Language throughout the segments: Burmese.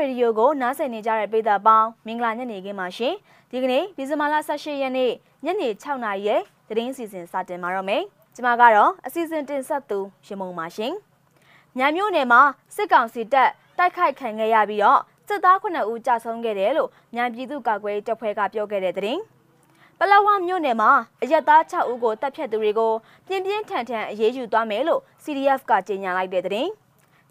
ရေဒီယိုကိုနားဆင်နေကြတဲ့ပရိသတ်ပေါင်းမင်္ဂလာညနေခင်းပါရှင်ဒီကနေ့ဒီဇင်ဘာလ18ရက်နေ့ညနေ6နာရီရဲ့သတင်းစီစဉ်စတင်မှာတော့မယ်ကျွန်မကတော့အစီအစဉ်တင်ဆက်သူရမုံပါရှင်ညမျိုးနယ်မှာစစ်ကောင်စီတပ်တိုက်ခိုက်ခံခဲ့ရပြီးတော့စစ်သား9ဦးကြာဆုံးခဲ့တယ်လို့မြန်ပြည်သူ့ကာကွယ်တပ်ဖွဲ့ကပြောခဲ့တဲ့သတင်းပလဝမြို့နယ်မှာအရက်သား6ဦးကိုတပ်ဖြတ်သူတွေကိုပြင်းပြင်းထန်ထန်အရေးယူသွားမယ်လို့ CDF ကကြေညာလိုက်တဲ့သတင်း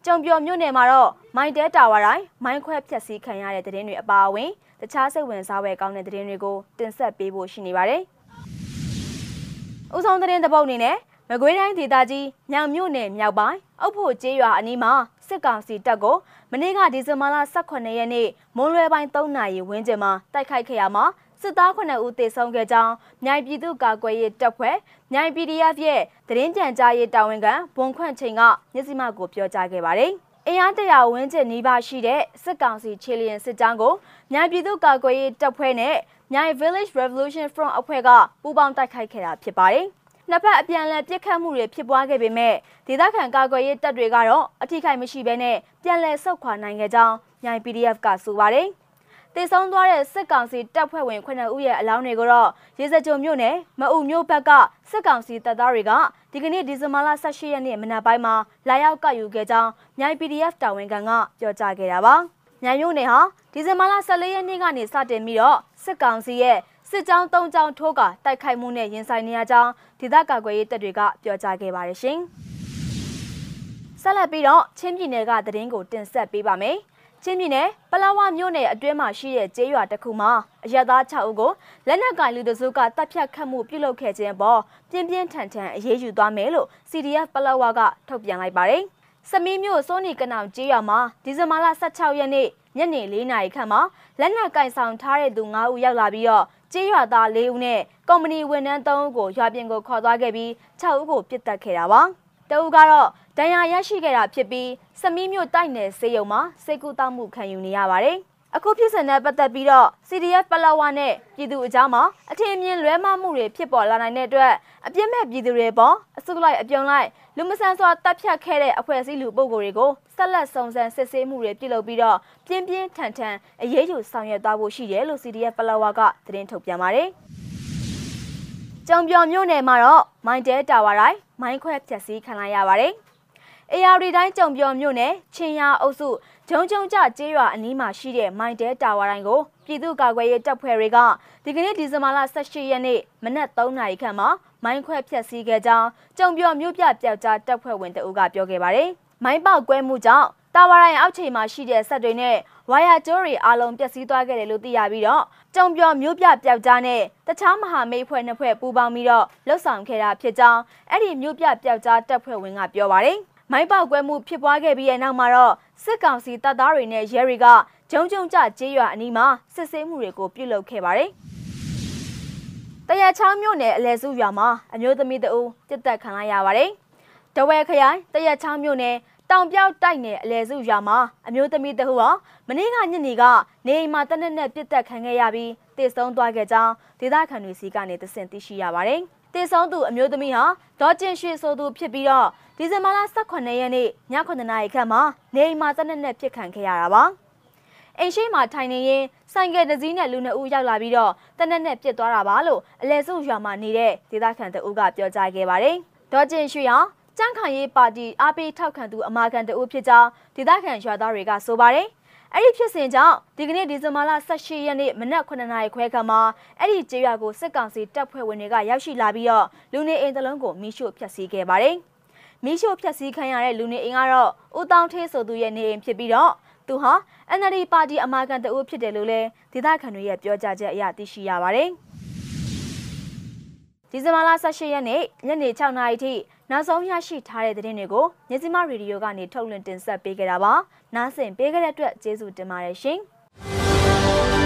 ကြုံပြော်မြို့နယ်မှာတော့မိုင်းတဲတာဝါတိုင်းမိုင်းခွဲဖျက်ဆီးခံရတဲ့သတင်းတွေအပါအဝင်တခြားစိတ်ဝင်စားဖွယ်ကောင်းတဲ့သတင်းတွေကိုတင်ဆက်ပေးဖို့ရှိနေပါတယ်။ဦးဆောင်သတင်းတပုတ်အနေနဲ့ မကွေးတိုင်းဒေသကြီးမြောင်မြို့နယ်မြောက်ပိုင်းအုပ်ဖို့ကျေးရွာအနီးမှာစစ်ကောင်စီတပ်ကိုမနေ့ကဒီဇင်ဘာလ18ရက်နေ့မွန်းလွဲပိုင်း3နာရီဝန်းကျင်မှာတိုက်ခိုက်ခဲ့ရမှာစစ်သား9ဦးသေဆုံးခဲ့ကြောင်းမြိုင်ပြည်သူ့ကာကွယ်ရေးတပ်ဖွဲ့မြိုင် PDF ရဲ့သတင်းကြံကြားရေးတာဝန်ခံဘွန်ခွန့်ချိန်ကမျက်စိမှကိုပြောကြားခဲ့ပါတယ်။အင်အားတရာဝန်းကျင်နီးပါးရှိတဲ့စစ်ကောင်စီခြေလျင်စစ်ကြောင်းကိုမြိုင်ပြည်သူ့ကာကွယ်ရေးတပ်ဖွဲ့နဲ့မြိုင် Village Revolution Front အဖွဲ့ကပူးပေါင်းတိုက်ခိုက်ခဲ့တာဖြစ်ပါတယ်။ နှစ်ဖက်အပြန်အလှန်ပစ်ခတ်မှုတွေဖြစ်ပွားခဲ့ပေမဲ့ဒေသခံကာကွယ်ရေးတပ်တွေကတော့အထိခိုက်မရှိဘဲနဲ့ပြန်လည်ဆုတ်ခွာနိုင်ခဲ့ကြောင်းမြိုင် PDF ကဆိုပါတယ်။တည်ဆုံးသွားတဲ့စစ်ကောင်စီတပ်ဖွဲ့ဝင်9ဦးရဲ့အလောင်းတွေကိုတော့ရေစကြိုမြို့နယ်မအူမြို့ဘက်ကစစ်ကောင်စီတပ်သားတွေကဒီကနေ့ဒီဇင်ဘာလ18ရက်နေ့မနက်ပိုင်းမှာလာရောက်ကောက်ယူခဲ့ကြောင်းမြိုင် PDF တာဝန်ခံကပြောကြားခဲ့တာပါ။မြိုင်မြို့နယ်ဟာဒီဇင်ဘာလ14ရက်နေ့ကနေစတင်ပြီးတော့စစ်ကောင်စီရဲ့ စစ်ကြောင်း၃ကြောင်းထိုးကတိုက်ခိုက်မှုနဲ့ရင်ဆိုင်နေရကြောင်းဒေသကာကွယ်ရေးတပ်တွေကပြောကြားခဲ့ပါတယ်ရှင်။ဆက်လက်ပြီးတော့ချင်းပြည်နယ်ကသတင်းကိုတင်ဆက်ပေးပါမယ်။ချင်းပြည်နယ်ပလောဝမြို့နယ်အတွင်းမှာရှိတဲ့ကျေးရွာတစ်ခုမှာအရသား6ဦးကိုလက်နက်ကင်လူတစုကတပ်ဖြတ်ခတ်မှုပြုလုပ်ခဲ့ခြင်းပေါ်ပြင်းပြင်းထန်ထန်အရေးယူသွားမယ်လို့ CDF ပလောဝကထုတ်ပြန်လိုက်ပါတယ်။စမီးမြို့စိုးနီကနောင်ကျေးရွာမှာဒီဇင်ဘာလ16ရက်နေ့ညနေ4နာရီခန့်မှာလက်နက်ကင်ဆောင်ထားတဲ့သူ9ဦးရောက်လာပြီးတော့ ကျေးရွာသား4ဦးနဲ့ကုမ္ပဏီဝန်ထမ်း3ဦးကိုရွာပြင်ကိုခေါ်သွားခဲ့ပြီး6ဦးကိုပြစ်တက်ခဲ့တာပါ။တအူကတော့ဒဏ်ရာရရှိခဲ့တာဖြစ်ပြီးစမီးမြို့တိုက်နယ်စေယုံမှာစိတ်ကူးတောက်မှုခံယူနေရပါတယ်။ အခုဖြစ်စဉ်နဲ့ပတ်သက်ပြီးတော့ CDF ပလောဝနဲ့ပြည်သူအကြားမှာအထင်အမြင်လွဲမှားမှုတွေဖြစ်ပေါ်လာနိုင်တဲ့အတွက်အပြစ်မဲ့ပြည်သူတွေပေါ်အစုလိုက်အပြုံလိုက်လူမဆန်စွာတပ်ဖြတ်ခဲ့တဲ့အဖွဲ့အစည်းလူပုဂ္ဂိုလ်တွေကိုဆက်လက်စုံစမ်းစစ်ဆေးမှုတွေပြုလုပ်ပြီးတော့ပြင်းပြင်းထန်ထန်အရေးယူဆောင်ရွက်သွားဖို့ရှိတယ်လို့ CDF ပလောဝကသတင်းထုတ်ပြန်ပါတယ်။ကြုံပြော်မြို့နယ်မှာတော့မိုင်းတဲတာဝါတိုင်းမိုင်းခွဲဖျက်ဆီးခံလိုက်ရပါတယ်။ အေယာရီတိုင်းကြုံပြော်မြို့နယ်ချင်းရအုပ်စုဂျုံဂျုံကြကျေးရွာအနီးမှာရှိတဲ့မိုင်းတဲတာဝါတိုင်းကိုပြည်သူ့ကာကွယ်ရေးတပ်ဖွဲ့တွေကဒီကနေ့ဒီဇင်ဘာလ18ရက်နေ့မနက်3နာရီခန့်မှာမိုင်းခွဲဖျက်ဆီးခဲ့ကြောင်းကြုံပြော်မြို့ပြပျောက်ကြားတပ်ဖွဲ့ဝင်တအုပ်ကပြောခဲ့ပါတယ်။မိုင်းပေါက်ကွဲမှုကြောင့်တာဝါတိုင်းအောက်ခြေမှာရှိတဲ့ဆက်တွေနဲ့ဝါယာကျိုးတွေအလုံးပျက်စီးသွားခဲ့တယ်လို့သိရပြီးတော့ကြုံပြော်မျိုးပြပျောက်ကြားနဲ့တခြားမဟာမိတ်ဖွဲ့နှစ်ဖွဲ့ပူးပေါင်းပြီးတော့လှုပ်ဆောင်ခဲ့တာဖြစ်ကြောင်းအဲ့ဒီမျိုးပြပျောက်ကြားတပ်ဖွဲ့ဝင်ကပြောပါတယ်။ မိုင်းပေါက်ကွဲမှုဖြစ်ပွားခဲ့ပြီးတဲ့နောက်မှာတော့စစ်ကောင်စီတပ်သားတွေနဲ့ရဲတွေကဂျုံဂျုံကြကျေးရွာအနီးမှာစစ်ဆေးမှုတွေကိုပြုလုပ်ခဲ့ပါတယ်။တရချောင်းမြို့နယ်အလဲစုရွာမှာအမျိုးသမီးတအုပ်တစ်သက်ခံလိုက်ရပါတယ်။ တဝဲခရိုင်တရချောင်းမြို့နယ်တောင်ပြောက်တိုက်နယ်အလဲစုရွာမှာအမျိုးသမီးတဟုဟာမနေ့ကညနေကနေအိမ်မှာတနက်နဲ့ပြစ်တက်ခံခဲ့ရပြီးတည်ဆုံးသွားခဲ့ကြောင်းဒေသခံတွေစီကနေသင်သိရှိရပါတယ်။တည်ဆုံးသူအမျိုးသမီးဟာဒေါ်ကျင်ရွှေဆိုသူဖြစ်ပြီးတော့ဒီဇင်ဘာလ18ရက်နေ့ည9နာရီခန့်မှာနေအိမ်မှာတနက်နဲ့ပြစ်ခံခဲ့ရတာပါ။အိမ်ရှိမှာထိုင်နေရင်ဆိုင်ကယ်တစ်စီးနဲ့လူနှစ်ဦးရောက်လာပြီးတော့တနက်နဲ့ပြစ်သွားတာပါလို့အလဲစုရွာမှာနေတဲ့ဒေသခံတအုပ်ကပြောကြားခဲ့ပါတယ်။ဒေါ်ကျင်ရွှေဟာ ကြန့်ခိုင်ရေးပါတီအားပေးထောက်ခံသူအမာခံတအုပ်ဖြစ်ကြောင်းဒေသခံရွာသားတွေကဆိုပါတယ်။အဲ့ဒီဖြစ်စဉ်ကြောင့်ဒီကနေ့ဒီဇင်ဘာလ18ရက်နေ့မနက်9နာရီခွဲခန့်မှာအဲ့ဒီကျေးရွာကိုစစ်ကောင်စီတပ်ဖွဲ့ဝင်တွေကရောက်ရှိလာပြီးတော့လူနေအိမ်တလုံးကိုမိရှို့ဖျက်ဆီးခဲ့ပါတယ်။မိရှို့ဖျက်ဆီးခံရတဲ့လူနေအိမ်ကတော့ဦးတောင်းထေးဆိုသူရဲ့နေအိမ်ဖြစ်ပြီးတော့သူဟာ NLD ပါတီအမာခံတအုပ်ဖြစ်တယ်လို့လည်းဒေသခံတွေရဲ့ပြောကြားချက်အရသိရှိရပါတယ်။ဒီဇင်ဘာလ18ရက်နေ့ညနေ6နာရီထိ နောက်ဆုံးရရှိထားတဲ့သတင်းတွေကိုမြစီမရေဒီယိုကနေထုတ်လွှင့်တင်ဆက်ပေးခဲ့တာပါနားဆင်ပေးခဲ့တဲ့အတွက်ကျေးဇူးတင်ပါတယ်ရှင်